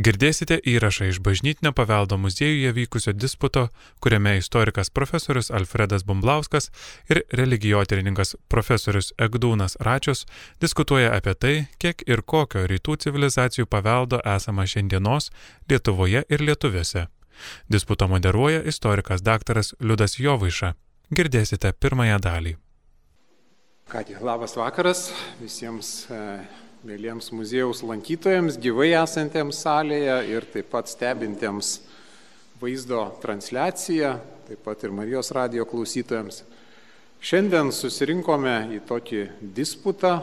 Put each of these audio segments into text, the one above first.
Girdėsite įrašą iš bažnytinio paveldo muziejuje vykusio disputo, kuriame istorikas profesorius Alfredas Bumblauskas ir religijotyrininkas profesorius Egdūnas Račius diskutuoja apie tai, kiek ir kokio rytų civilizacijų paveldo esama šiandienos Lietuvoje ir lietuviuose. Disputo moderuoja istorikas daktaras Liudas Jovaiša. Girdėsite pirmąją dalį. Kągi, labas vakaras visiems. Mėlyjams muziejaus lankytojams, gyvai esantiems salėje ir taip pat stebintiems vaizdo transliaciją, taip pat ir Marijos radio klausytojams. Šiandien susirinkome į tokį disputą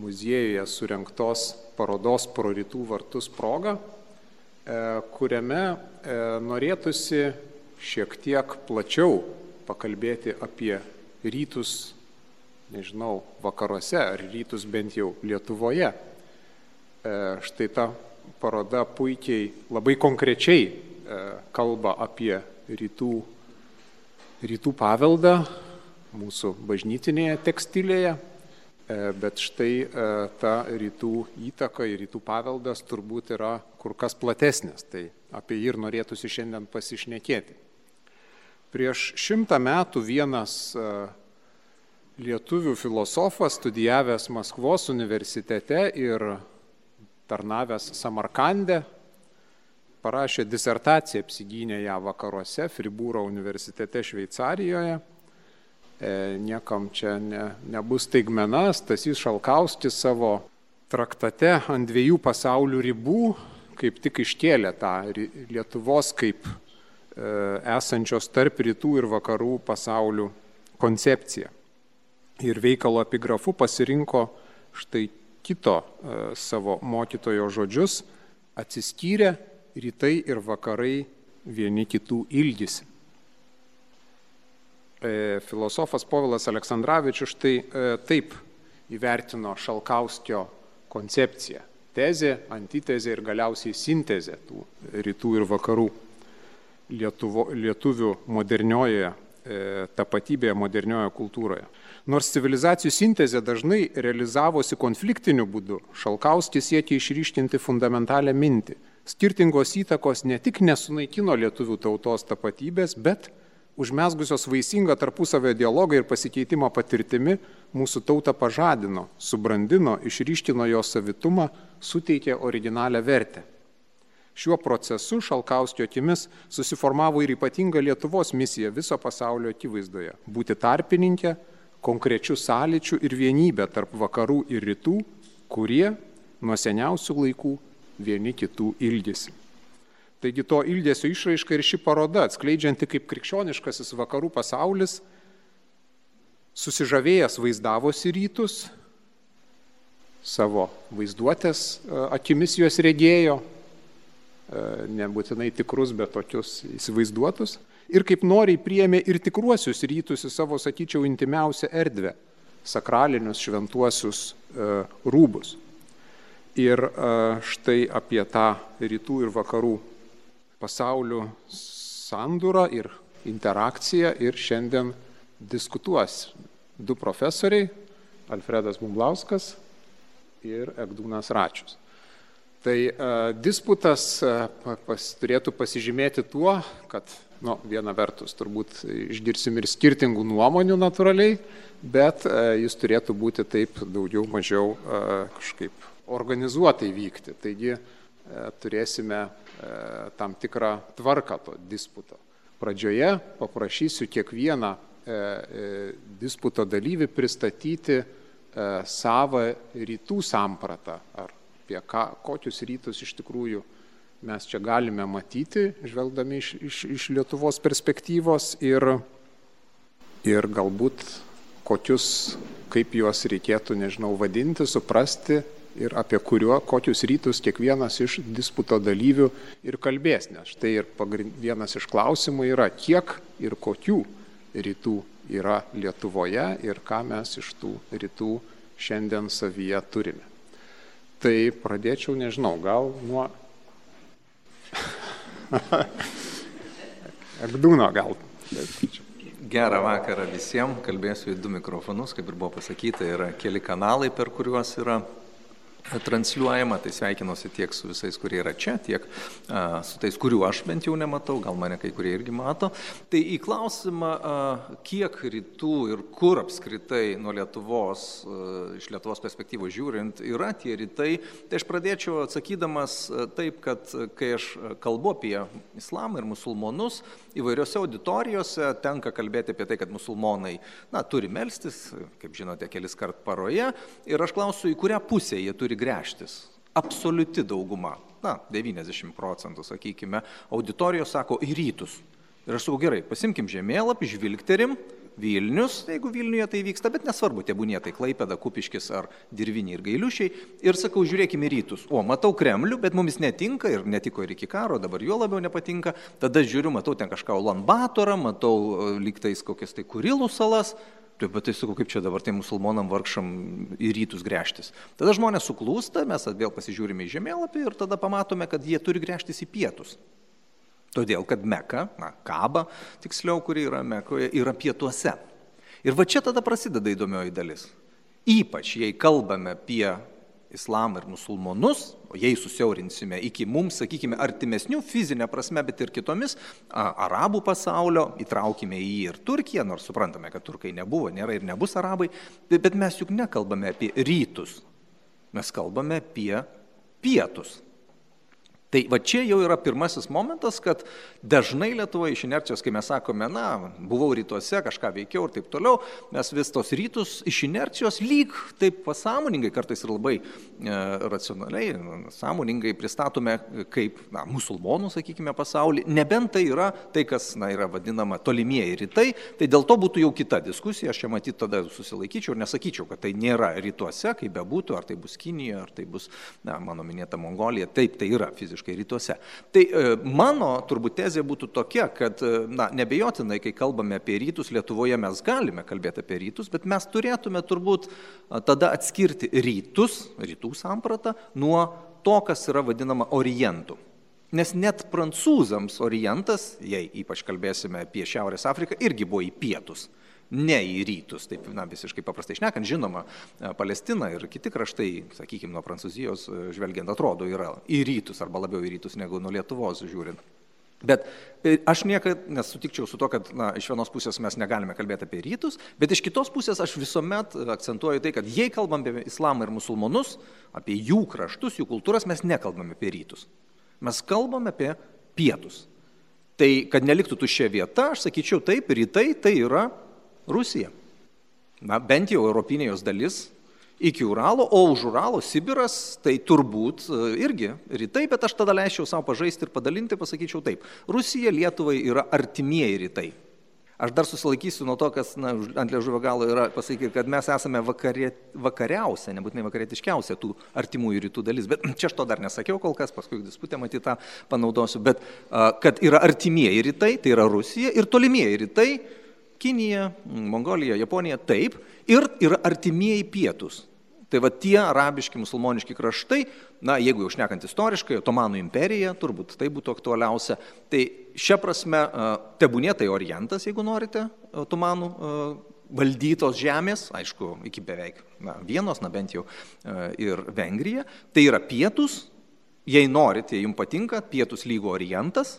muziejuje surinktos parodos pro rytų vartus progą, e, kuriame e, norėtųsi šiek tiek plačiau pakalbėti apie rytus nežinau, vakaruose ar rytus bent jau Lietuvoje. E, štai ta paroda puikiai, labai konkrečiai e, kalba apie rytų, rytų paveldą mūsų bažnytinėje tekstilėje, e, bet štai ta rytų įtaka ir rytų paveldas turbūt yra kur kas platesnis, tai apie jį ir norėtųsi šiandien pasišnekėti. Prieš šimtą metų vienas lietuvių filosofas, studijavęs Maskvos universitete ir tarnavęs Samarkande, parašė disertaciją, apsigynė ją vakaruose, Fribūro universitete Šveicarijoje. E, niekam čia ne, nebus taigmena, Stasys Šalkauskis savo traktate ant dviejų pasaulių ribų kaip tik iškėlė tą Lietuvos kaip e, esančios tarp rytų ir vakarų pasaulių koncepciją ir veikalo epigrafu pasirinko štai kito e, savo mokytojo žodžius - atsiskyrę rytai ir vakarai vieni kitų ilgisi. E, filosofas Povilas Aleksandраvičius štai e, taip įvertino Šalkauskio koncepciją - tezė, antitezė ir galiausiai sintezė tų rytų ir vakarų Lietuvo, lietuvių moderniojoje tapatybėje, moderniojoje kultūroje. Nors civilizacijų sintezė dažnai realizavosi konfliktiniu būdu, Šalkauskis siekia išryškinti fundamentalę mintį. Skirtingos įtakos ne tik nesunaikino lietuvių tautos tapatybės, bet užmesgusios vaisingą tarpusavio dialogą ir pasikeitimą patirtimi mūsų tautą pažadino, subrandino, išryškino jos savitumą, suteikė originalią vertę. Šiuo procesu Šalkauskio akimis susiformavo ir ypatinga Lietuvos misija viso pasaulio akivaizdoje - būti tarpininkė, konkrečių sąlyčių ir vienybę tarp vakarų ir rytų, kurie nuo seniausių laikų vieni kitų ilgisi. Taigi to ilgesio išraiška ir ši paroda, atskleidžianti kaip krikščioniškasis vakarų pasaulis, susižavėjęs vaizdavosi rytus, savo vaizduotės e, akimis juos regėjo, nebūtinai tikrus, bet tokius įsivaizduotus, ir kaip noriai priėmė ir tikruosius rytus į savo, sakyčiau, intimiausią erdvę - sakralinius šventuosius e, rūbus. Ir e, štai apie tą rytų ir vakarų pasaulių sandūrą ir interakciją ir šiandien diskutuos du profesoriai - Alfredas Bumblauskas ir Egdūnas Račius. Tai uh, disputas uh, pas, turėtų pasižymėti tuo, kad nu, viena vertus turbūt išgirsim ir skirtingų nuomonių natūraliai, bet e, jis turėtų būti taip daugiau mažiau e, kažkaip organizuotai vykti. Taigi e, turėsime tam tikrą tvarką to disputo. Pradžioje paprašysiu kiekvieną disputo dalyvį pristatyti savo rytų sampratą, ar apie ką, kokius rytus iš tikrųjų mes čia galime matyti, žvelgdami iš, iš, iš Lietuvos perspektyvos ir, ir galbūt kokius, kaip juos reikėtų, nežinau, vadinti, suprasti ir apie kuriuo, kokius rytus kiekvienas iš disputo dalyvių ir kalbės. Nes štai ir pagrind, vienas iš klausimų yra, kiek ir kokių rytų yra Lietuvoje ir ką mes iš tų rytų šiandien savyje turime. Tai pradėčiau, nežinau, gal nuo Agdūno gal. Gerą vakarą visiems, kalbėsiu į du mikrofonus, kaip ir buvo pasakyta, yra keli kanalai, per kuriuos yra transliuojama, tai sveikinuosi tiek su visais, kurie yra čia, tiek a, su tais, kurių aš bent jau nematau, gal mane kai kurie irgi mato. Tai į klausimą, a, kiek rytų ir kur apskritai nuo Lietuvos, a, iš Lietuvos perspektyvos žiūrint, yra tie rytai, tai aš pradėčiau atsakydamas taip, kad kai aš kalbu apie islamą ir musulmonus, įvairiose auditorijose tenka kalbėti apie tai, kad musulmonai, na, turi melstis, kaip žinote, kelis kart paroje, ir aš klausiu, į kurią pusę jie turi gręžtis. Absoliuti dauguma, na, 90 procentų, sakykime, auditorijos sako į rytus. Ir aš sakau, gerai, pasimkim žemėlapį, žvilgterim, Vilnius, jeigu Vilniuje tai vyksta, bet nesvarbu, tebūnie tai Klaipėda, Kupiškis ar Dirviniai ir Gailiušiai. Ir sakau, žiūrėkime rytus. O, matau Kremlių, bet mums netinka ir netiko ir iki karo, dabar juo labiau nepatinka. Tada žiūriu, matau ten kažką Ulanbatorą, matau e, lygtais kokias tai Kurilų salas. Taip, bet tai sakau, kaip čia dabar tai musulmonam vargšam į rytus grėžtis. Tada žmonės suklūsta, mes vėl pasižiūrime į žemėlapį ir tada pamatome, kad jie turi grėžtis į pietus. Todėl, kad Meka, na, Kaba, tiksliau, kuri yra Mekoje, yra pietuose. Ir va čia tada prasideda įdomioji dalis. Ypač jei kalbame apie islamą ir musulmonus, o jei susiaurinsime iki mums, sakykime, artimesnių fizinė prasme, bet ir kitomis, a, arabų pasaulio, įtraukime į jį ir Turkiją, nors suprantame, kad turkai nebuvo, nėra ir nebus arabai, bet mes juk nekalbame apie rytus, mes kalbame apie pietus. Tai va čia jau yra pirmasis momentas, kad dažnai Lietuvoje iš inercijos, kai mes sakome, na, buvau rytuose, kažką veikiau ir taip toliau, mes vis tos rytus iš inercijos lyg taip pasąmoningai, kartais ir labai e, racionaliai, sąmoningai pristatome kaip, na, musulmonų, sakykime, pasaulį, nebent tai yra tai, kas, na, yra vadinama tolimieji rytai, tai dėl to būtų jau kita diskusija, aš čia matyt tada susilaikyčiau ir nesakyčiau, kad tai nėra rytuose, kaip bebūtų, ar tai bus Kinija, ar tai bus, na, mano minėta Mongolija, taip, tai yra fiziškai visiškai rytuose. Tai e, mano turbūt tezė būtų tokia, kad, e, na, nebejotinai, kai kalbame apie rytus, Lietuvoje mes galime kalbėti apie rytus, bet mes turėtume turbūt tada atskirti rytus, rytų sampratą, nuo to, kas yra vadinama orientų. Nes net prancūzams orientas, jei ypač kalbėsime apie Šiaurės Afriką, irgi buvo į pietus ne į rytus, taip na, visiškai paprastai šnekant, žinoma, e, Palestina ir kiti kraštai, sakykime, nuo Prancūzijos e, žvelgiant atrodo yra į rytus arba labiau į rytus negu nuo Lietuvos žiūrint. Bet e, aš niekada nesutikčiau su to, kad na, iš vienos pusės mes negalime kalbėti apie rytus, bet iš kitos pusės aš visuomet akcentuoju tai, kad jei kalbam apie islamą ir musulmonus, apie jų kraštus, jų kultūras, mes nekalbame apie rytus. Mes kalbame apie pietus. Tai, kad neliktų tuščia vieta, aš sakyčiau taip, rytai tai yra Rusija. Na, bent jau europinė jos dalis iki Uralo, o už Uralo Sibiras tai turbūt e, irgi rytai, bet aš tada leisčiau savo pažaisti ir padalinti, pasakyčiau taip. Rusija Lietuvai yra artimieji rytai. Aš dar susilaikysiu nuo to, kas na, ant liežuvio galo yra pasakyti, kad mes esame vakarė, vakariausia, nebūtinai vakarietiškiausia tų artimųjų rytų dalis. Bet čia aš to dar nesakiau kol kas, paskui disputę matyti tą panaudosiu. Bet kad yra artimieji rytai, tai yra Rusija ir tolimieji rytai, Kinija, Mongolija, Japonija taip ir yra artimieji pietus. Tai va tie arabiški, musulmoniški kraštai, na, jeigu jau šnekant istoriškai, Otomanų imperija, turbūt tai būtų aktualiausia. Tai šia prasme, tebūnė tai orientas, jeigu norite, Otomanų valdytos žemės, aišku, iki beveik na, vienos, na bent jau ir Vengrija. Tai yra pietus, jei norite, jums patinka, pietus lygo orientas,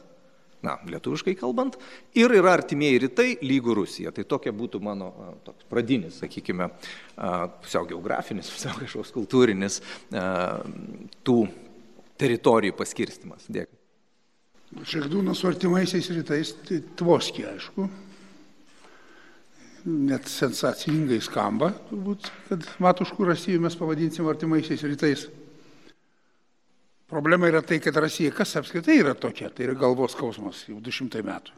na, lietuviškai kalbant, ir yra artimieji rytai lygų Rusija. Tai tokia būtų mano toks pradinis, sakykime, pusiau geografinis, pusiau kažkoks kultūrinis tų teritorijų paskirstimas. Dėkui. Šekdūnas su artimaisiais rytais, tai tvoski, aišku. Net sensacingai skamba, turbūt, kad Matuškų Rasijų mes pavadinsim artimaisiais rytais. Problema yra tai, kad Rasija kas apskritai yra tokia, tai yra galvos skausmas jau 200 metų.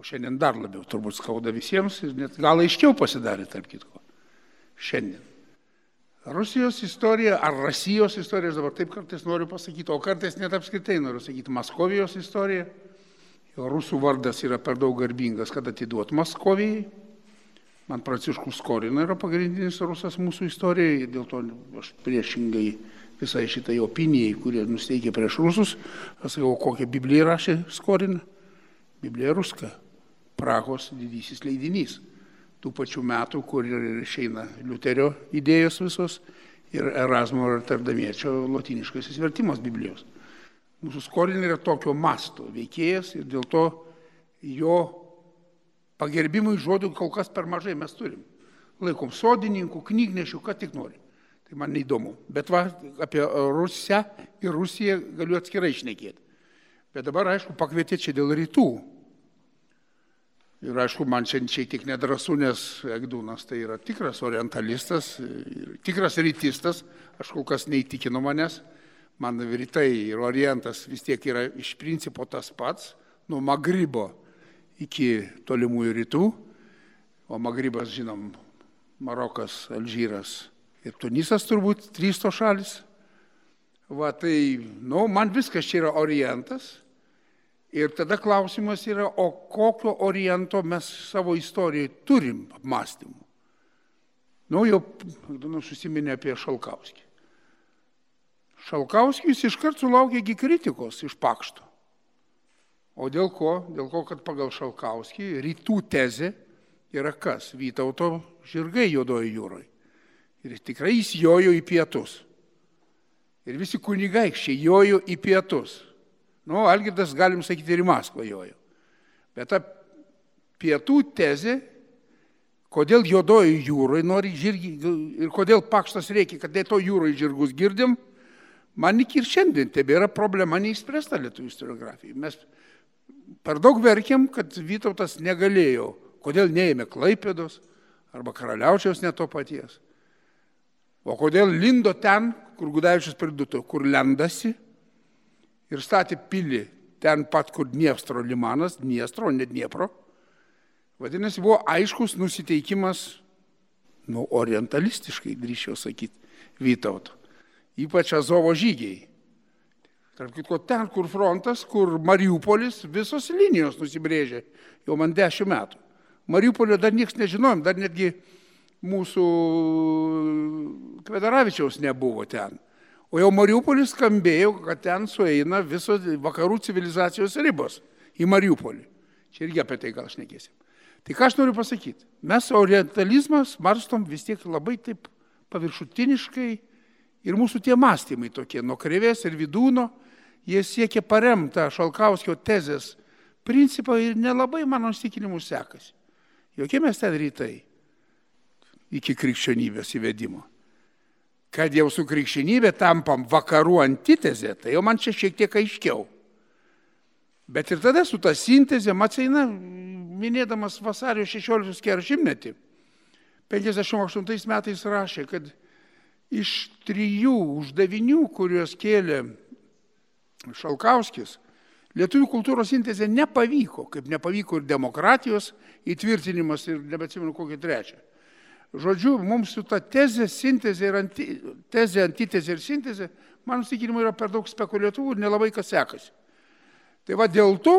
O šiandien dar labiau turbūt skauda visiems ir net gal aiškiau pasidarė, tarp kitko. Šiandien. Rusijos istorija ar Rasijos istorija, aš dabar taip kartais noriu pasakyti, o kartais net apskritai noriu sakyti Maskovijos istorija. Jo rusų vardas yra per daug garbingas, kad atiduot Maskovijai. Man Pranciškus Skorina yra pagrindinis rusas mūsų istorijai ir dėl to aš priešingai visai šitai opinijai, kurie nusteikė prieš rusus. Aš sakau, kokią Bibliją rašė Skorina? Biblija ruska. Prahos didysis leidinys. Tų pačių metų, kur ir išeina Liuterio idėjos visos ir Erasmo ir Tardamiečio latiniškasis vertimas Biblijos. Mūsų skolinė yra tokio masto veikėjas ir dėl to jo pagerbimui žodžių kol kas per mažai mes turim. Laikom sodininkų, knygnešių, ką tik nori. Tai man neįdomu. Bet va, apie Rusiją ir Rusiją galiu atskirai išnekėti. Bet dabar, aišku, pakvietė čia dėl rytų. Ir aišku, man čia šiek tiek nedrasu, nes Egdūnas tai yra tikras orientalistas, tikras rytistas, aš kol kas neįtikinu manęs, man rytai ir orientas vis tiek yra iš principo tas pats, nuo Magribo iki tolimųjų rytų, o Magribas, žinom, Marokas, Alžyras, ir Tunisas turbūt, trys to šalis. Va, tai, nu, man viskas čia yra orientas. Ir tada klausimas yra, o kokio oriento mes savo istorijai turim apmąstymų. Nu, jau nu, susiminė apie Šalkauskį. Šalkauskis iškart sulaukėgi kritikos iš pakšto. O dėl ko? Dėl ko, kad pagal Šalkauskį rytų tezė yra kas? Vytauto žirgai juodojo jūroje. Ir tikrai jis jojo į pietus. Ir visi kunigaikščiai jojo į pietus. Nu, Algirdas, galim sakyti, ir į Maskvą jojo. Bet ta pietų tezė, kodėl juodojo jūroje nori žirgi ir kodėl pakštas reikia, kad to jūroje žirgus girdim, man iki ir šiandien tebėra problema neįspręsta lietuvių istoriografijai. Mes per daug verkiam, kad Vytautas negalėjo, kodėl neėmė Klaipėdos arba Karaliaučiaus ne to paties. O kodėl lindo ten, kur Gudavičius priduto, kur lendasi ir statė pilį ten pat, kur Dniestro limanas, Dniestro, ne Dniepro. Vadinasi, buvo aiškus nusiteikimas, nu, orientalistiškai, drįšiau sakyti, Vytauto. Ypač Azovo žygiai. Tarp kitko, ten, kur frontas, kur Mariupolis, visos linijos nusibrėžė, jau man dešimt metų. Mariupolio dar niekas nežinojom, dar netgi mūsų Kvedaravičiaus nebuvo ten. O jau Mariupolis skambėjo, kad ten sueina visos vakarų civilizacijos ribos į Mariupolį. Čia irgi apie tai gal aš nekėsim. Tai ką aš noriu pasakyti? Mes orientalizmas marstom vis tiek labai taip paviršutiniškai ir mūsų tie mąstymai tokie, nuo krevės ir vidūno, jie siekia paremtą Šalkauskio tezės principą ir nelabai mano įsitikinimus sekasi. Jokie mes ten rytai iki krikščionybės įvedimo. Kad jau su krikščionybė tampam vakarų antitezė, tai jau man čia šiek tiek aiškiau. Bet ir tada su ta sintezė Maceina, minėdamas vasario 16 metį, 58 metais rašė, kad iš trijų uždavinių, kuriuos kėlė Šalkauskis, lietuvių kultūros sintezė nepavyko, kaip nepavyko ir demokratijos įtvirtinimas ir nebeatsimenu kokį trečią. Žodžiu, mums su ta tezė, sintezė ir anti, tezė, antitezė ir sintezė, mano įsitikinimu, yra per daug spekuliatyvų ir nelabai kas sekasi. Tai va dėl to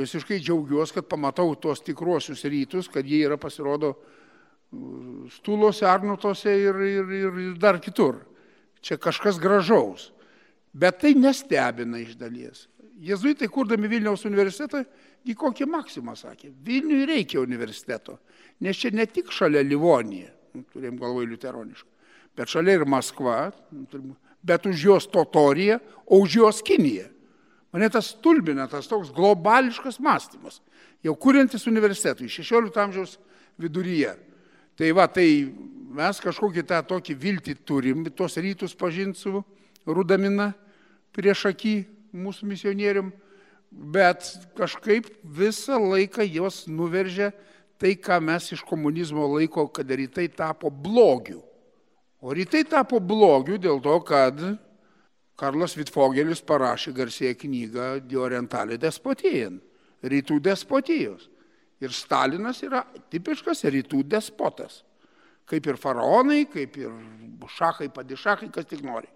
visiškai džiaugiuosi, kad pamatau tuos tikruosius rytus, kad jie yra pasirodo uh, stūlose, arnutose ir, ir, ir dar kitur. Čia kažkas gražaus. Bet tai nestebina iš dalies. Jėzuitai, kurdami Vilniaus universitetą, į kokį maksimą sakė. Vilniui reikia universiteto. Nes čia ne tik šalia Livonija, nu, turėjom galvoj liuteronišką, bet šalia ir Maskva, nu, bet už jos Totorija, o už jos Kinija. Mane tas stulbina, tas toks globališkas mąstymas, jau kuriantis universitetui 16 amžiaus viduryje. Tai va, tai mes kažkokį tą tokį viltį turim, tuos rytus pažinti su Rudamina prieš akį mūsų misionierium, bet kažkaip visą laiką jos nuveržia tai, ką mes iš komunizmo laiko, kad rytai tapo blogiu. O rytai tapo blogiu dėl to, kad Karlas Vitfogelis parašė garsėją knygą Die Orientalė despotijin, rytų despotijos. Ir Stalinas yra tipiškas rytų despotas. Kaip ir faraonai, kaip ir šachai, padišachai, kas tik nori.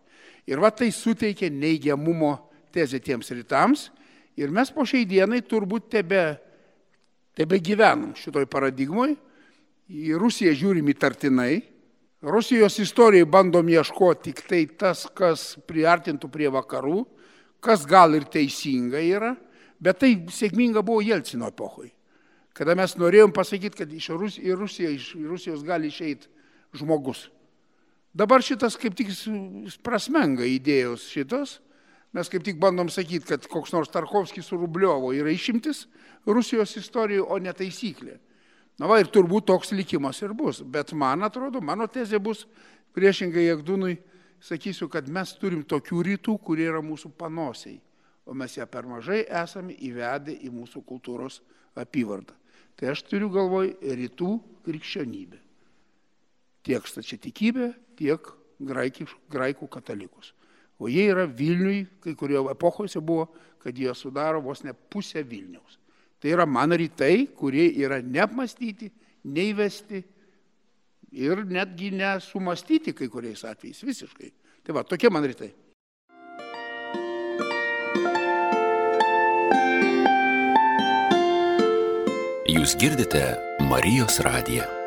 Ir va tai suteikia neigiamumo tezė tiems rytams. Ir mes po šiai dienai turbūt tebe Tebe gyvenam šitoj paradigmoj, į Rusiją žiūrim įtartinai, Rusijos istorijai bandom ieškoti tik tai tas, kas priartintų prie vakarų, kas gal ir teisinga yra, bet tai sėkminga buvo Jelcino epochoj. Kada mes norėjom pasakyti, kad iš Rus, į, Rusiją, iš Rusijos gali išeiti žmogus. Dabar šitas kaip tik prasmenga idėjos šitos. Mes kaip tik bandom sakyti, kad koks nors Tarkovskis su Rubliovo yra išimtis Rusijos istorijų, o ne taisyklė. Na va ir turbūt toks likimas ir bus. Bet man atrodo, mano tezė bus priešingai Jagdūnui, sakysiu, kad mes turim tokių rytų, kurie yra mūsų panosiai, o mes ją per mažai esame įvedę į mūsų kultūros apyvardą. Tai aš turiu galvoj rytų krikščionybę. Tiek stačiatikybę, tiek graikiš, graikų katalikus. O jie yra Vilniui, kai kurio epochose buvo, kad jie sudaro vos ne pusę Vilniaus. Tai yra man rytai, kurie yra neapmastyti, neįvesti ir netgi nesumastyti kai kuriais atvejais visiškai. Tai va, tokie man rytai. Jūs girdite Marijos radiją.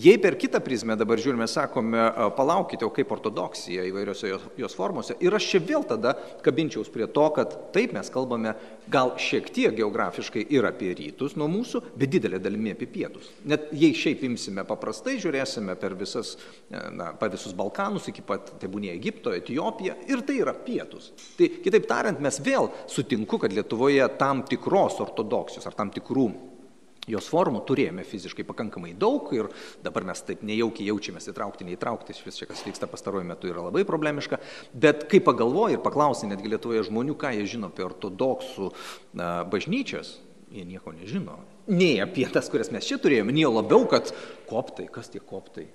Jei per kitą prizmę dabar žiūrime, sakome, palaukite, o kaip ortodoksija įvairiose jos, jos formose. Ir aš čia vėl tada kabinčiaus prie to, kad taip mes kalbame gal šiek tiek geografiškai ir apie rytus nuo mūsų, bet didelė dalimi apie pietus. Net jei šiaip imsime paprastai, žiūrėsime per visas, na, pa visus Balkanus, iki pat tebūnė Egipto, Etijopiją, ir tai yra pietus. Tai kitaip tariant, mes vėl sutinku, kad Lietuvoje tam tikros ortodoksijos ar tam tikrų jos formų turėjome fiziškai pakankamai daug ir dabar mes taip nejaukiai jaučiamės įtraukti, neįtraukti, šis čia kas vyksta pastaruoju metu yra labai problemiška, bet kai pagalvoji ir paklausi netgi Lietuvoje žmonių, ką jie žino apie ortodoksų bažnyčias, jie nieko nežino. Nei apie tas, kurias mes čia turėjome, nei labiau, kad koptai, kas tie koptai,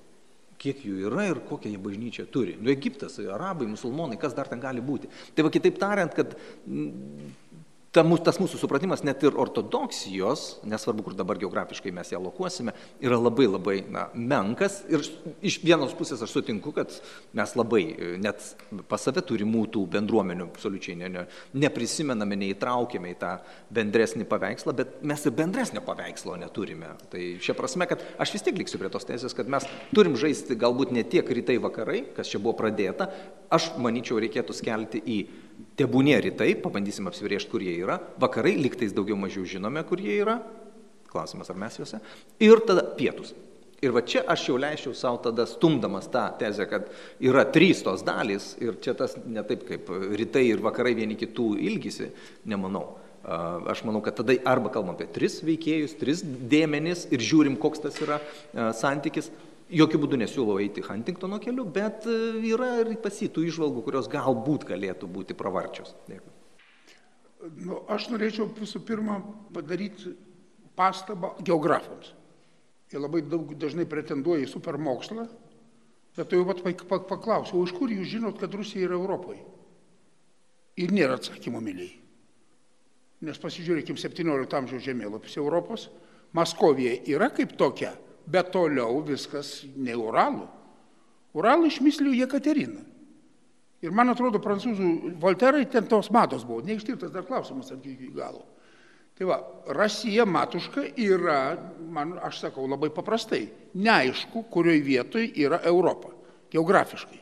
kiek jų yra ir kokią jie bažnyčią turi. Nu, Egiptas, arabai, musulmonai, kas dar ten gali būti. Tai va kitaip tariant, kad ta, tas mūsų supratimas net ir ortodoksijos, nesvarbu, kur dabar geografiškai mes ją lokuosime, yra labai labai na, menkas. Ir iš vienos pusės aš sutinku, kad mes labai net pas save turimų tų bendruomenių absoliučiai ne, ne, neprisimename, neįtraukiame į tą bendresnį paveikslą, bet mes ir bendresnio paveikslo neturime. Tai šia prasme, kad aš vis tiek liksiu prie tos teisės, kad mes turim žaisti galbūt ne tiek rytai vakarai, kas čia buvo pradėta, aš manyčiau reikėtų skelti į Tebūnė rytai, pabandysim apsibriežti, kur jie yra, vakarai liktais daugiau mažiau žinome, kur jie yra, klausimas ar mes juose, ir tada pietus. Ir va čia aš jau leisčiau savo tada stumdamas tą tezę, kad yra trys tos dalys ir čia tas ne taip kaip rytai ir vakarai vieni kitų ilgisi, nemanau. Aš manau, kad tada arba kalbam apie tris veikėjus, tris dėmenis ir žiūrim, koks tas yra santykis, Jokių būdų nesiūlau eiti Huntingtono keliu, bet e, yra ir pasytų išvalgų, kurios galbūt galėtų būti pravarčios. Dėkui. Nu, aš norėčiau visų pirma padaryti pastabą geografams. Jie labai daug dažnai pretenduoja į supermokslą, bet tai jau pat paklausiau, iš kur jūs žinot, kad Rusija yra Europoje? Ir nėra atsakymo, mėlyjei. Nes pasižiūrėkime 17 amžiaus žemėlapis Europos. Maskovija yra kaip tokia, bet toliau viskas ne Uralų. Uralų išmislių Jekaterina. Ir man atrodo, prancūzų Volterai ten tos matos buvo, neištirtas dar klausimas iki galo. Tai va, Rasija matuška yra, man, aš sakau labai paprastai, neaišku, kurioje vietoje yra Europa, geografiškai.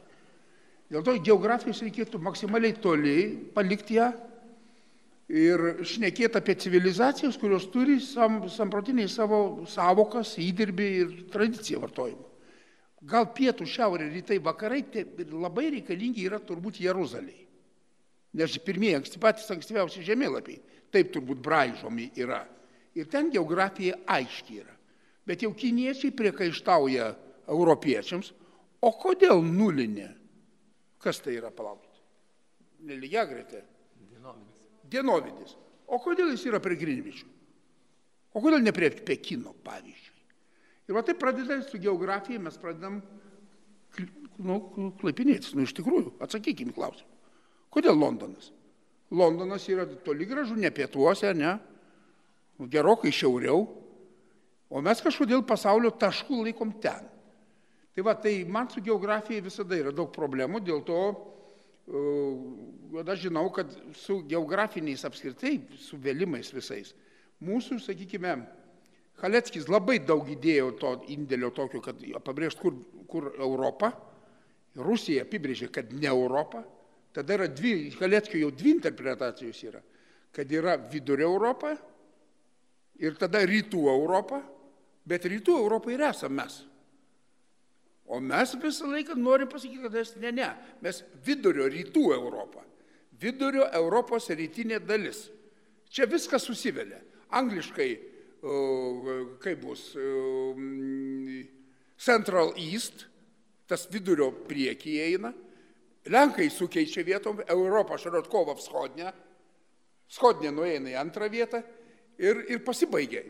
Dėl to geografijos reikėtų maksimaliai toli palikti ją ir šnekėti apie civilizacijas, kurios turi sam, samprotiniai savo savokas, įdirbį ir tradiciją vartojimo. Gal pietų, šiaurė, rytai, vakarai tai labai reikalingi yra turbūt Jeruzaliai. Nes pirmieji, anksti, patys ankstyviausi žemėlapiai, taip turbūt braižomi yra. Ir ten geografija aiškiai yra. Bet jau kiniečiai priekaištauja europiečiams, o kodėl nulinė? Kas tai yra, palaukit? Nelygiagretė dienovidis. O kodėl jis yra prie Grinvičių? O kodėl ne prie Pekino, pavyzdžiui? Ir va taip pradeda su geografija, mes pradedam nu, klaipinėtis. Nu, iš tikrųjų, atsakykime klausimą. Kodėl Londonas? Londonas yra toli gražu, ne pietuose, ne, gerokai šiauriau, o mes kažkodėl pasaulio taškų laikom ten. Tai va, tai man su geografija visada yra daug problemų, dėl to aš žinau, kad su geografiniais apskritai suvėlimais visais, mūsų, sakykime, Haleckis labai daug įdėjo to indėlio tokio, kad pabrėžt, kur, kur Europa, Rusija apibrėžė, kad ne Europa, tada yra dvi, Haleckio jau dvi interpretacijos yra, kad yra vidurio Europa ir tada rytų Europą, bet rytų Europą ir esame mes. O mes visą laiką norim pasakyti, kad mes ne, ne, mes vidurio rytų Europą. Vidurio Europos rytinė dalis. Čia viskas susivelia. Angliškai, kaip bus, Central East, tas vidurio priekį eina. Lenkai sukeičia vietom, Europą Šarotkovo Vschodnę, Skodnė nueina į antrą vietą ir, ir pasibaigia.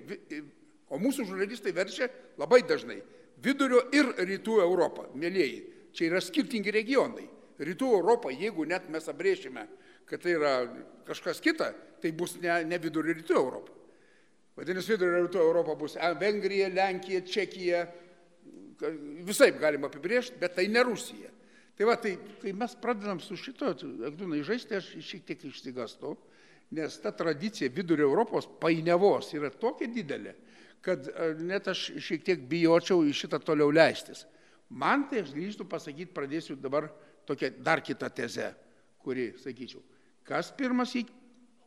O mūsų žurnalistai verčia labai dažnai vidurio ir rytų Europą. Mėlyjeji, čia yra skirtingi regionai. Rytų Europą, jeigu net mes abrėšime, kad tai yra kažkas kita, tai bus ne, ne vidurio rytų Europą. Vadinasi, vidurio rytų Europa bus Vengrija, Lenkija, Čekija, visai galima apibrėžti, bet tai ne Rusija. Tai va, tai kai mes pradedam su šito, Agdūnai, žaisti, aš šiek tiek išsigastu, nes ta tradicija vidurio Europos painiavos yra tokia didelė, kad e, net aš šiek tiek bijočiau į šitą toliau leistis. Man tai aš grįžtų pasakyti, pradėsiu dabar tokią dar kitą tezę, kuri, sakyčiau, kas pirmas į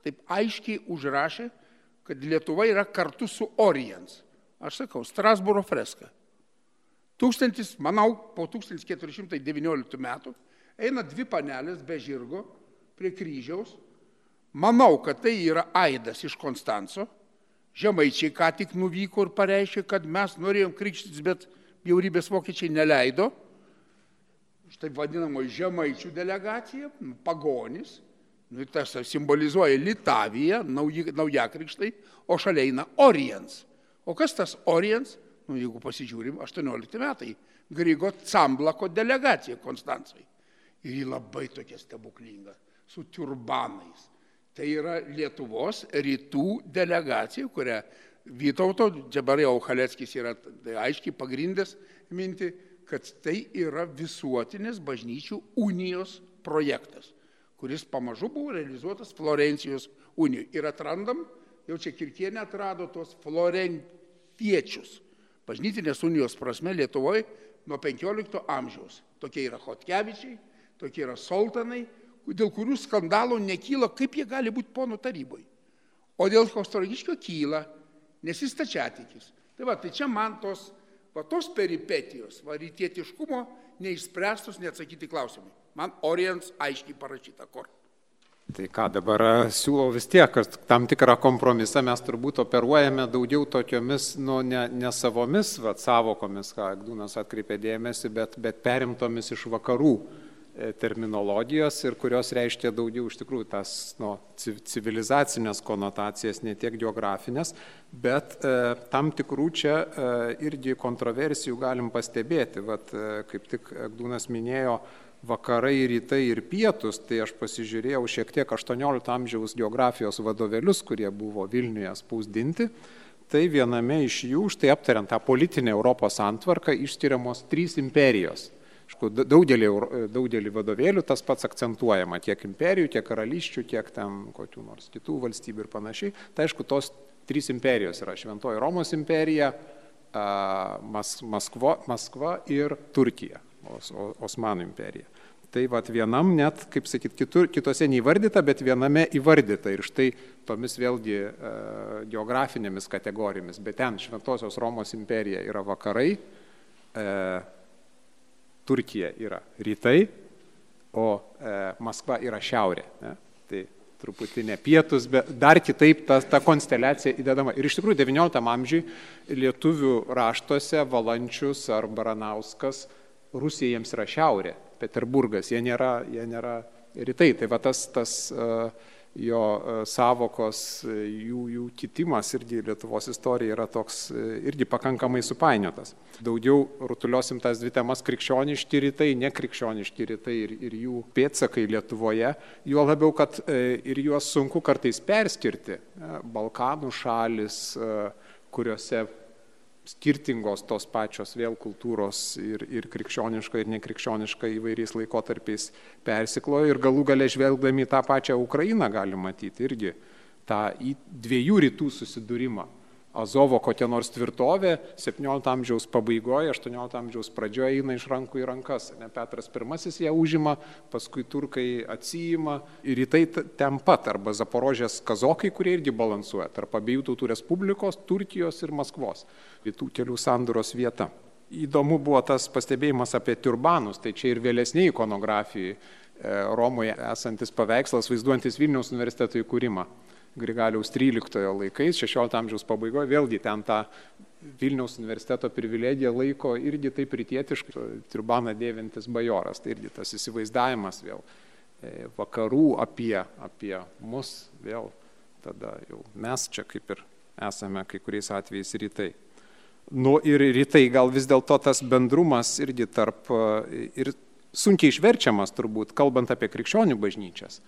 taip aiškiai užrašė, kad Lietuva yra kartu su Oriens. Aš sakau, Strasbūro freska. Tūkstantis, manau, po 1419 metų eina dvi panelės be žirgo prie kryžiaus. Manau, kad tai yra Aidas iš Konstanco. Žemaičiai ką tik nuvyko ir pareiškė, kad mes norėjom krikštytis, bet bjaurybės vokiečiai neleido. Štai vadinamo žemaičių delegacija, pagonis, nu, tas simbolizuoja Litaviją, naujakrikštai, o šalia eina Oriens. O kas tas Oriens? nu, jeigu pasižiūrim, 18 metai, Grygo Camblako delegacija Konstancijai. Ir ji labai tokia stebuklinga, su turbanais. Tai yra Lietuvos rytų delegacija, kurią Vytauto, dabar jau Haleckis yra tai aiškiai pagrindęs minti, kad tai yra visuotinės bažnyčių unijos projektas, kuris pamažu buvo realizuotas Florencijos unijoje. Ir atrandam, jau čia Kirkienė atrado tos florentiečius bažnytinės unijos prasme Lietuvoje nuo 15 amžiaus. Tokie yra Hotkevičiai, tokie yra Soltanai, dėl kurių skandalų nekyla, kaip jie gali būti ponų taryboje. O dėl Kostorogiškio kyla, nes jis tačiatikis. Tai va, tai čia man tos, va, tos peripetijos, va, rytietiškumo neišspręstus, neatsakyti klausimai. Man Orients aiškiai parašyta, kur. Tai ką dabar siūlau vis tiek, kad tam tikrą kompromisą mes turbūt operuojame daugiau tokiomis, nu, ne, ne savomis vat, savokomis, ką Agdūnas atkreipė dėmesį, bet, bet perimtomis iš vakarų e, terminologijos ir kurios reiškia daugiau iš tikrųjų tas nu, civilizacinės konotacijas, ne tiek geografinės, bet e, tam tikrų čia e, irgi kontroversijų galim pastebėti. Vat, e, kaip tik Agdūnas minėjo, vakarai, rytai ir pietus, tai aš pasižiūrėjau šiek tiek 18 amžiaus geografijos vadovėlius, kurie buvo Vilniuje spausdinti. Tai viename iš jų, štai aptariant tą politinę Europos antvarką, išskiriamos trys imperijos. Aišku, daugelį, daugelį vadovėlių tas pats akcentuojama tiek imperijų, tiek karališčių, tiek ten kokių nors kitų valstybių ir panašiai. Tai aišku, tos trys imperijos yra Šventoji Romos imperija, Mas, Maskva, Maskva ir Turkija, Os, Osmanų imperija. Tai vat vienam net, kaip sakyt, kitur, kitose neįvardyta, bet viename įvardyta. Ir štai tomis vėlgi e, geografinėmis kategorijomis. Bet ten Šventosios Romos imperija yra vakarai, e, Turkija yra rytai, o e, Maskva yra šiaurė. Ne? Tai truputį ne pietus, bet dar kitaip ta, ta konsteliacija įdedama. Ir iš tikrųjų XIX amžiui lietuvių raštuose Valančius ar Baranauskas Rusija jiems yra šiaurė, Peterburgas, jie nėra, jie nėra rytai. Tai va tas, tas jo savokos, jų, jų kitimas irgi Lietuvos istorija yra toks irgi pakankamai supainiotas. Daugiau rutuliosim tas dvi temas - krikščioniški rytai, nekrikščioniški rytai ir, ir jų pėtsakai Lietuvoje. Juo labiau, kad ir juos sunku kartais perskirti. Balkanų šalis, kuriuose skirtingos tos pačios vėl kultūros ir, ir krikščioniška, ir nekrikščioniška įvairiais laikotarpiais persiklojo ir galų gale žvelgdami tą pačią Ukrainą galim matyti irgi tą dviejų rytų susidūrimą. Azovo kokia nors tvirtovė 17 amžiaus pabaigoje, 18 amžiaus pradžioje eina iš rankų į rankas. Ne, Petras I ją užima, paskui turkai atsijima ir į tai ten pat, arba Zaporožės kazokai, kurie irgi balansuoja tarp abiejų tautų Respublikos, Turkijos ir Maskvos, rytų kelių sanduros vieta. Įdomu buvo tas pastebėjimas apie turbanus, tai čia ir vėlesniai ikonografijai Romoje esantis paveikslas vaizduojantis Vilniaus universiteto įkūrimą. Grigaliaus 13 laikais, 16 amžiaus pabaigoje, vėlgi ten tą Vilniaus universiteto privilegiją laiko irgi taip rytietiškai, turbaną dėvintis bajoras, tai irgi tas įsivaizdavimas vėl e, vakarų apie, apie mus, vėl tada jau mes čia kaip ir esame kai kuriais atvejais rytai. Nu ir rytai gal vis dėlto tas bendrumas irgi tarp e, ir sunkiai išverčiamas turbūt, kalbant apie krikščionių bažnyčias.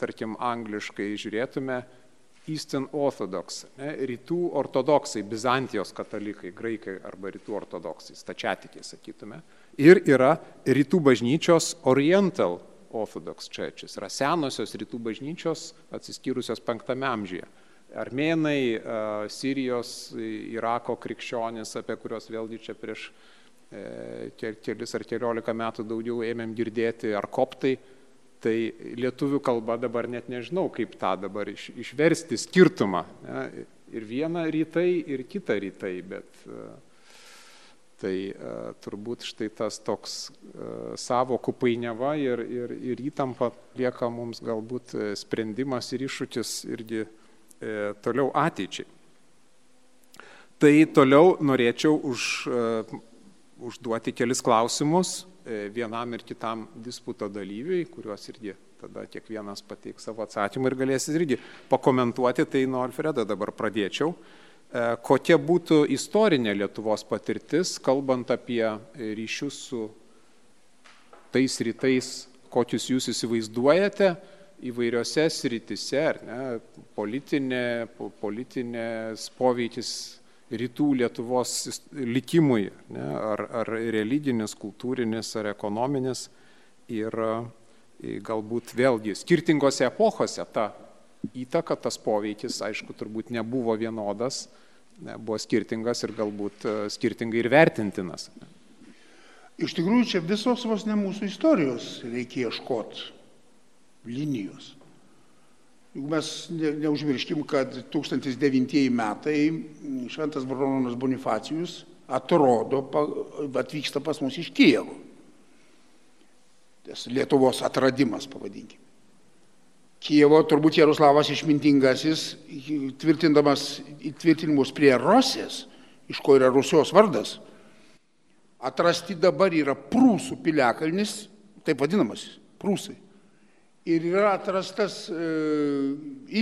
Tarkim, angliškai žiūrėtume, Eastern Orthodox, ne, rytų ortodoksai, Bizantijos katalikai, graikai arba rytų ortodoksai, stačiatikiai sakytume. Ir yra rytų bažnyčios Oriental Orthodox Churches, yra senosios rytų bažnyčios atsiskyrusios penktame amžiuje. Armėnai, Sirijos, Irako krikščionis, apie kuriuos vėlgi čia prieš e, kelis ar keliolika metų daugiau ėmėm girdėti, ar koptai, Tai lietuvių kalba dabar net nežinau, kaip tą dabar iš, išversti skirtumą. Ne? Ir vieną rytai, ir kitą rytai, bet e, tai e, turbūt štai tas toks e, savokų painiava ir, ir, ir įtampa lieka mums galbūt sprendimas ir iššūkis irgi toliau ateičiai. Tai toliau norėčiau už, užduoti kelis klausimus E, vienam ir kitam disputo dalyviui, kuriuos irgi tada kiekvienas pateiks savo atsakymą ir galės irgi pakomentuoti, tai nuo Alfredo dabar pradėčiau. E, kokia būtų istorinė Lietuvos patirtis, kalbant apie ryšius su tais rytais, kokius jūs įsivaizduojate įvairiose sritise, ar ne, politinė, politinės poveikis rytų Lietuvos likimui, ne, ar, ar religinis, kultūrinis, ar ekonominis. Ir e, galbūt vėlgi skirtingose epochose ta įtaka, tas poveikis, aišku, turbūt nebuvo vienodas, ne, buvo skirtingas ir galbūt e, skirtingai ir vertintinas. Iš tikrųjų, čia visos vos ne mūsų istorijos reikia ieškoti linijos. Juk mes ne, neužmirškim, kad 1009 metai Šventas Baronas Bonifacijus atrodo, atvyksta pas mus iš Kijevo. Tas Lietuvos atradimas, pavadinkime. Kijevo turbūt Jaroslavas išmintingasis, tvirtindamas įtvirtinimus prie Rosės, iš ko yra Rusijos vardas, atrasti dabar yra Prūsų piliakalnis, taip vadinamas, Prūsai ir yra atrastas e,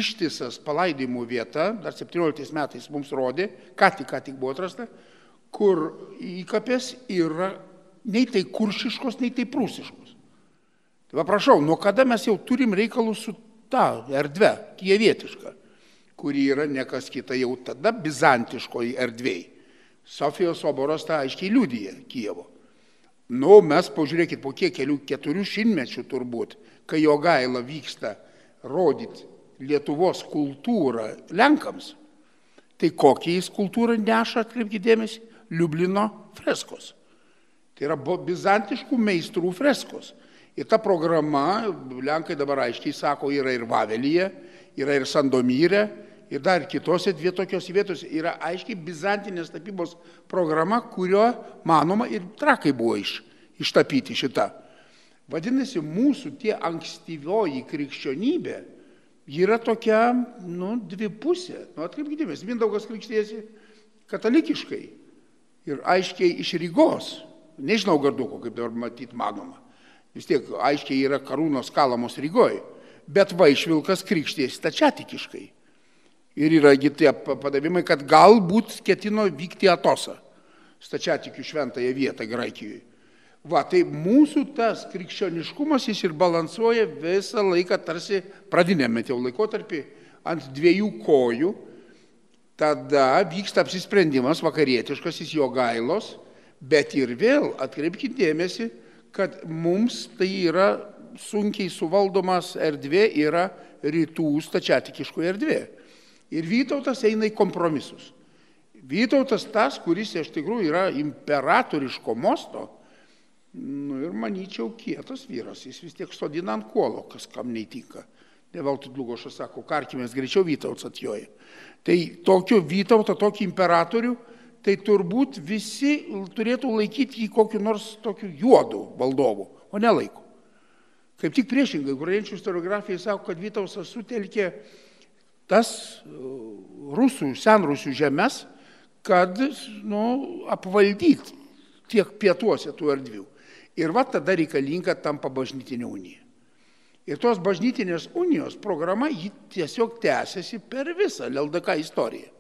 ištisas palaidimų vieta, dar 17 metais mums rodė, ką tik, ką tik buvo atrasta, kur įkapės yra nei tai kuršiškos, nei tai prūsiškos. Tai va prašau, nuo kada mes jau turim reikalus su ta erdve, kievietiška, kuri yra nekas kita jau tada bizantiškoji erdvėjai. Sofijos soboras tą aiškiai liudyja Kievo. Nu, mes pažiūrėkit, po kiek kelių keturių šimtmečių turbūt kai jo gaila vyksta rodyti Lietuvos kultūrą Lenkams, tai kokią jis kultūrą neša, atkreipkite dėmesį, Liublino freskos. Tai yra bizantiškų meistrų freskos. Ir ta programa, Lenkai dabar aiškiai sako, yra ir Vavelyje, yra ir Sandomyre, ir dar kitose dvi tokios vietos yra aiškiai bizantinės tapybos programa, kurio, manoma, ir trakai buvo iš, ištapyti šitą. Vadinasi, mūsų tie ankstyvioji krikščionybė yra tokia, nu, dvipusė. Nu, atkreipkite dėmesį, Mindaugas krikštėsi katalikiškai ir aiškiai iš Rygos. Nežinau garduko, kaip dabar matyti manoma. Vis tiek aiškiai yra karūnos kalamos Rygoje. Bet Vaišvilkas krikštėsi tačiatikiškai. Ir yragi tie padavimai, kad galbūt ketino vykti Atosą, stačiatikių šventąją vietą Graikijoje. Va, tai mūsų tas krikščioniškumas jis ir balansuoja visą laiką tarsi pradinėme jau laikotarpį ant dviejų kojų, tada vyksta apsisprendimas vakarietiškasis jo gailos, bet ir vėl atkreipkite dėmesį, kad mums tai yra sunkiai suvaldomas erdvė, yra rytų stačiatikiškoje erdvė. Ir Vytautas eina į kompromisus. Vytautas tas, kuris iš tikrųjų yra imperatoriško mosto, nu ir manyčiau kietas vyras, jis vis tiek sodina ant kuolo, kas kam neįtinka. Ne veltui Dlugošas sako, karkimės greičiau Vytautas atjoja. Tai tokio Vytautą, tokį imperatorių, tai turbūt visi turėtų laikyti jį kokiu nors tokiu juodu valdovu, o ne laiku. Kaip tik priešingai, ukrainiečių istoriografija sako, kad Vytautas sutelkė tas rusų, senrusių žemės, kad nu, apvaldyti tiek pietuose tų erdvių. Ir va tada reikalinga tampa bažnytinė unija. Ir tos bažnytinės unijos programa jį tiesiog tęsiasi per visą LDK istoriją.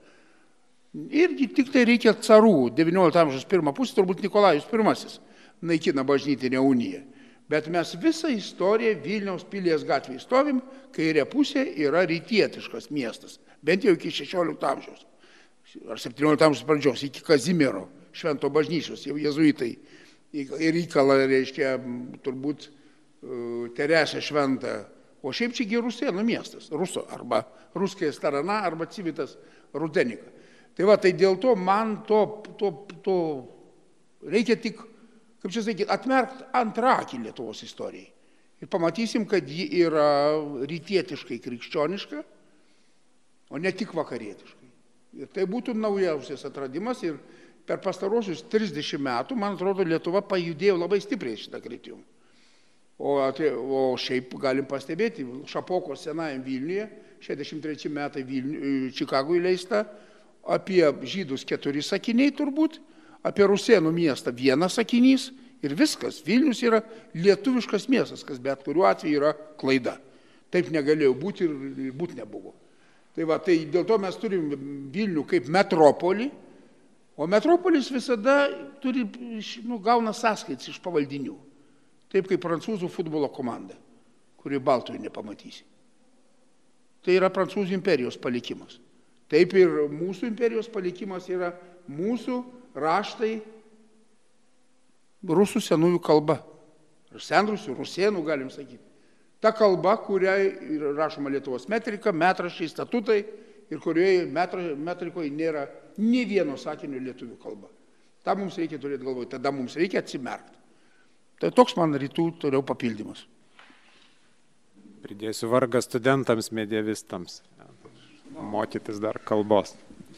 Irgi tik tai reikia carų, XIX amžiaus pirmą pusę, turbūt Nikolajus I naikina bažnytinę uniją. Bet mes visą istoriją Vilniaus pilies gatvėje stovim, kairė pusė yra rytietiškas miestas, bent jau iki XVI amžiaus ar 17 amžiaus pradžios, iki Kazimiero švento bažnyčios, jau jezuitai ir įkala, reiškia, turbūt e, Teresę šventą. O šiaip čiagi Rusėnų miestas, Ruso, arba Ruskė Starana, arba Civitas Rudenika. Tai va, tai dėl to man to, to, to reikia tik, kaip čia sakyti, atmerkti antrakį Lietuvos istorijai. Ir pamatysim, kad ji yra rytietiškai krikščioniška, o ne tik vakarietiška. Ir tai būtų naujausias atradimas ir per pastarosius 30 metų, man atrodo, Lietuva pajudėjo labai stipriai šitą kryptimą. O, o šiaip galim pastebėti, Šapoko senajam Vilniuje, 63 metai Čikagoje leista, apie žydus keturi sakiniai turbūt, apie Rusėnų miestą vienas sakinys ir viskas. Vilnius yra lietuviškas miestas, kas bet kuriuo atveju yra klaida. Taip negalėjo būti ir, būti nebuvo. Tai va, tai dėl to mes turim Vilnių kaip metropolį, o metropolis visada turi, nu, gauna sąskaitas iš pavaldinių. Taip kaip prancūzų futbolo komanda, kuri Baltoje nepamatysi. Tai yra prancūzų imperijos palikimas. Taip ir mūsų imperijos palikimas yra mūsų raštai rusų senųjų kalba. Senrusių, rusėnų galim sakyti ta kalba, kuriai rašoma Lietuvos metrika, metraščiai, statutai ir kurioje metrikoje nėra nei vieno sakinio lietuvių kalba. Ta mums reikia turėti galvoje, tada mums reikia atsimerkti. Tai toks man rytų toliau papildymas. Pridėsiu vargą studentams, medievistams. Mokytis dar kalbos.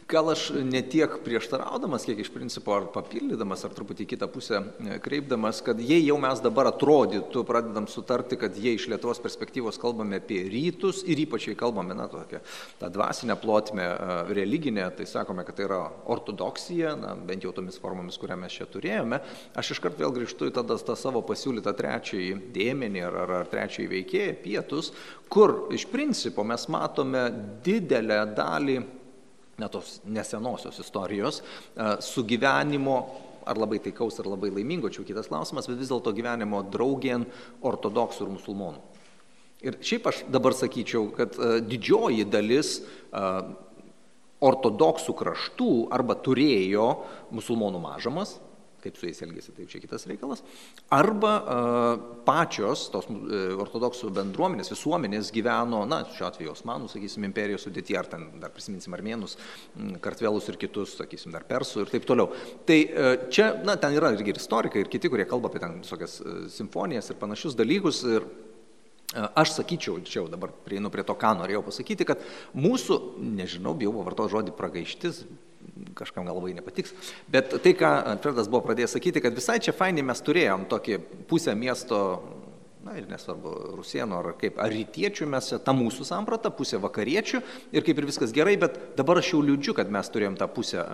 Gal aš ne tiek prieštaraudamas, kiek iš principo ar papildydamas, ar truputį kitą pusę e, kreipdamas, kad jei jau mes dabar atrodytų, pradedam sutarti, kad jei iš Lietuvos perspektyvos kalbame apie rytus ir ypač jei kalbame, na, tokią tą dvasinę plotmę e, religinę, tai sakome, kad tai yra ortodoksija, na, bent jau tomis formomis, kurią mes čia turėjome, aš iškart vėl grįžtu į tada tą savo pasiūlytą trečiąjį dėmenį ar, ar, ar trečiąjį veikėją, pietus, kur iš principo mes matome didelę dalį na, tos nesenosios istorijos, e, sugyvenimo ar labai taikaus, ar labai laimingo, čia kitas klausimas, bet vis dėlto gyvenimo draugien ortodoksų ir musulmonų. Ir šiaip aš dabar sakyčiau, kad e, didžioji dalis e, ortodoksų kraštų arba turėjo musulmonų mažamas, kaip su jais elgėsi, tai čia kitas reikalas. Arba pačios tos uh, ortodoksų bendruomenės, visuomenės gyveno, na, šiuo atveju Osmanų, sakysim, imperijos sudėti, ar ten dar prisiminsim armėnus, kartvelus ir kitus, sakysim, dar persų ir taip toliau. Tai uh, čia, na, ten yra irgi istorikai ir kiti, kurie kalba apie ten visokias uh, simfonijas ir panašius dalykus. Ir, Aš sakyčiau, čia jau dabar prieinu prie to, ką norėjau pasakyti, kad mūsų, nežinau, bijau pavartoti žodį pragaištis, kažkam gal labai nepatiks. Bet tai, ką Fredas buvo pradėjęs sakyti, kad visai čia fainai mes turėjom tokį pusę miesto na ir nesvarbu, rusienų ar kaip, ar rytiečių mes, ta mūsų samprata, pusė vakariečių ir kaip ir viskas gerai, bet dabar aš jau liūdžiu, kad mes turėjom tą pusę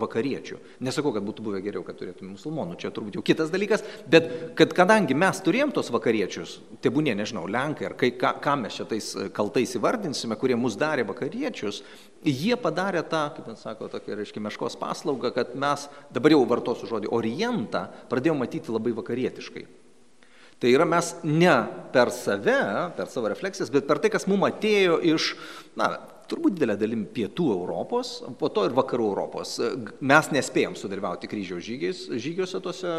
vakariečių. Nesakau, kad būtų buvę geriau, kad turėtume musulmonų, čia turbūt jau kitas dalykas, bet kad kadangi mes turėjom tos vakariečius, tebūnė, nežinau, lenkai ar kai, ką, ką mes čia tais kaltais įvardinsime, kurie mus darė vakariečius, jie padarė tą, kaip man sako, tokia, reiškia, meškos paslaugą, kad mes, dabar jau vartosiu žodį, orientą pradėjome matyti labai vakarietiškai. Tai yra mes ne per save, per savo refleksijas, bet per tai, kas mums atėjo iš, na, turbūt didelė dalim pietų Europos, po to ir vakarų Europos. Mes nespėjom sudalyvauti kryžiaus žygiais, žygiuose tuose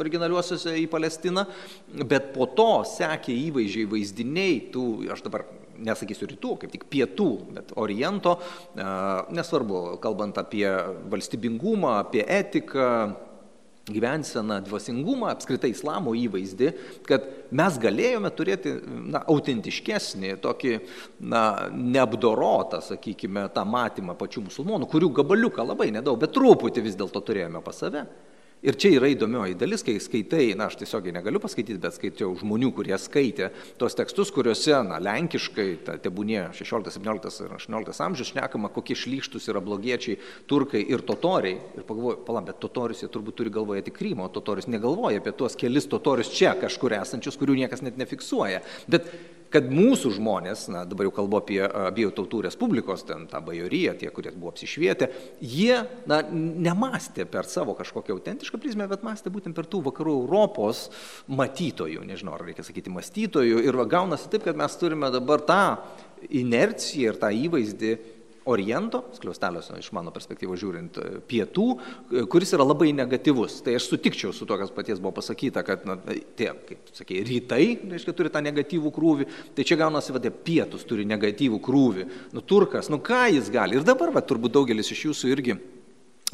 originaliuosiuose į Palestiną, bet po to sekė įvaizdžiai, vaizdiniai, tų, aš dabar nesakysiu rytų, kaip tik pietų, bet oriento, nesvarbu, kalbant apie valstybingumą, apie etiką, gyvenseną, dvasingumą, apskritai islamo įvaizdį, kad mes galėjome turėti na, autentiškesnį, tokį na, neapdorotą, sakykime, tą matymą pačių musulmonų, kurių gabaliuką labai nedaug, bet truputį vis dėlto turėjome pas save. Ir čia yra įdomioji dalis, kai skaitai, na, aš tiesiogiai negaliu passkaityti, bet skaičiau žmonių, kurie skaitė tos tekstus, kuriuose, na, lenkiškai, ta tebūnė 16, 17 ir 18 amžius šnekama, kokie šlykštus yra blogiečiai, turkai ir totoriai. Ir pagalvoju, palam, bet totorius jie turbūt turi galvoje tik Krymo, totorius negalvoja apie tuos kelis totorius čia kažkur esančius, kurių niekas net nefiksuoja. Bet kad mūsų žmonės, na dabar jau kalbu apie abiejų tautų respublikos, ten tą bajoriją, tie, kurie buvo apsišvietę, jie na, nemastė per savo kažkokią autentišką prizmę, bet mastė būtent per tų vakarų Europos matytojų, nežinau, ar reikia sakyti mąstytojų. Ir gaunasi taip, kad mes turime dabar tą inerciją ir tą įvaizdį Oriento, skliausteliuose iš mano perspektyvos žiūrint, e, pietų, e, kuris yra labai negatyvus. Tai aš sutikčiau su to, kas paties buvo pasakyta, kad na, tie, kaip sakė, rytai, reiškia, turi tą negatyvų krūvį, tai čia gaunasi, va, pietus turi negatyvų krūvį. Nu, turkas, nu ką jis gali? Ir dabar, va, turbūt daugelis iš jūsų irgi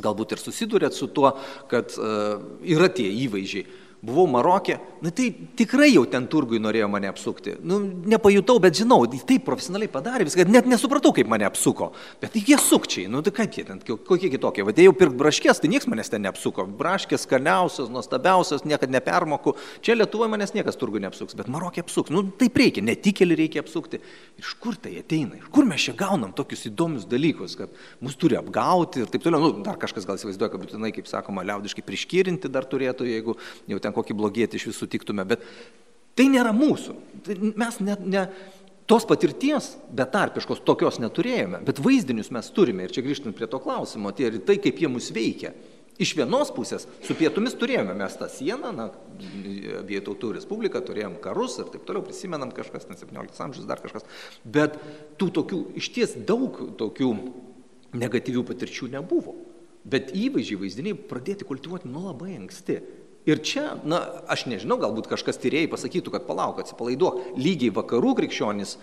galbūt ir susidurėt su tuo, kad uh, yra tie įvaizdžiai buvau Marokė, na tai tikrai jau ten turgui norėjo mane apsukti. Nu, nepajutau, bet žinau, taip profesionaliai padarė viską, net nesupratau, kaip mane apsuko. Bet tai jie sukčiai, nu tai kaip jie ten, kokie kitokie. Vadėjau pirkti braškės, tai niekas manęs ten neapsuko. Braškės skaniausios, nuostabiausios, niekada nepermoku. Čia Lietuvoje manęs niekas turgui neapsuks, bet Marokė apsuks. Nu taip reikia, netikėlį reikia apsukti. Iš kur tai ateina? Iš kur mes čia gaunam tokius įdomius dalykus, kad mus turi apgauti ir taip toliau. Nu, dar kažkas gal įsivaizduoja, kad būtinai, kaip sakoma, liaudiškai priškirinti dar turėtų, jeigu jau ten ten kokį blogietį iš visų tiktume, bet tai nėra mūsų. Tai mes ne, ne, tos patirties betarpiškos tokios neturėjome, bet vaizdinius mes turime. Ir čia grįžtant prie to klausimo, tai ir tai, kaip jie mus veikia. Iš vienos pusės su pietumis turėjome mes tą sieną, na, abiejų tautų respubliką, turėjom karus ir taip toliau, prisimenam kažkas, ten 17 amžius, dar kažkas. Bet tų tokių, iš ties daug tokių negatyvių patirčių nebuvo. Bet įvaizdžiai, vaizdiniai pradėti kultivuoti nuo labai anksti. Ir čia, na, aš nežinau, galbūt kažkas tyrėjai pasakytų, kad palauk, atsipalaiduok, lygiai vakarų krikščionys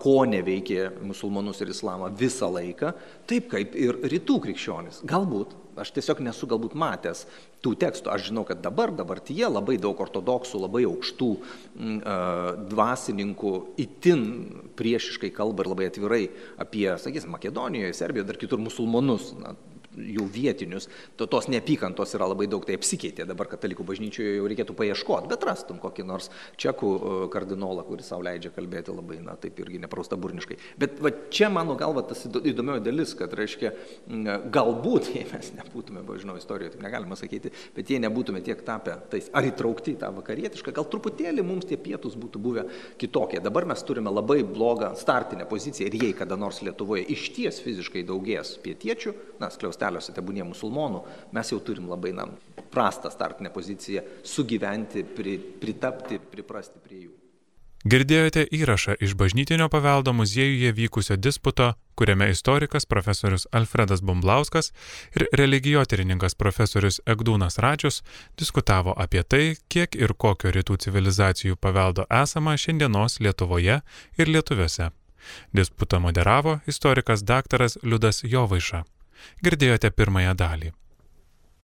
ko neveikė musulmonus ir islamą visą laiką, taip kaip ir rytų krikščionys. Galbūt, aš tiesiog nesu galbūt matęs tų tekstų, aš žinau, kad dabar, dabartyje labai daug ortodoksų, labai aukštų m, dvasininkų itin priešiškai kalba ir labai atvirai apie, sakysim, Makedonijoje, Serbijoje, dar kitur musulmonus. Na, jų vietinius, to, tos neapykantos yra labai daug, tai apsikeitė dabar katalikų bažnyčioje jau reikėtų paieškoti, bet rastum kokį nors čekų e, kardinolą, kuris savo leidžia kalbėti labai, na taip irgi neprausta burniškai. Bet va, čia mano galva tas įdomioji dalis, kad reiškia, galbūt, jei mes nebūtume, žinau, istorijoje taip negalima sakyti, bet jei nebūtume tiek tapę tais, ar įtraukti į tą vakarietišką, gal truputėlį mums tie pietus būtų buvę kitokie. Dabar mes turime labai blogą startinę poziciją ir jei kada nors Lietuvoje iš ties fiziškai daugės pietiečių, na, skliaustė miesteliuose, tebūnie musulmonų, mes jau turim labai na, prastą startinę poziciją sugyventi, pri, pritapti, priprasti prie jų. Girdėjote įrašą iš bažnytinio paveldo muziejuje vykusio disputo, kuriame istorikas profesorius Alfredas Bumblauskas ir religijotyrininkas profesorius Egdūnas Račius diskutavo apie tai, kiek ir kokio rytų civilizacijų paveldo esama šiandienos Lietuvoje ir Lietuviuose. Disputą moderavo istorikas daktaras Liudas Jovaiša. Girdėjote pirmąją dalį.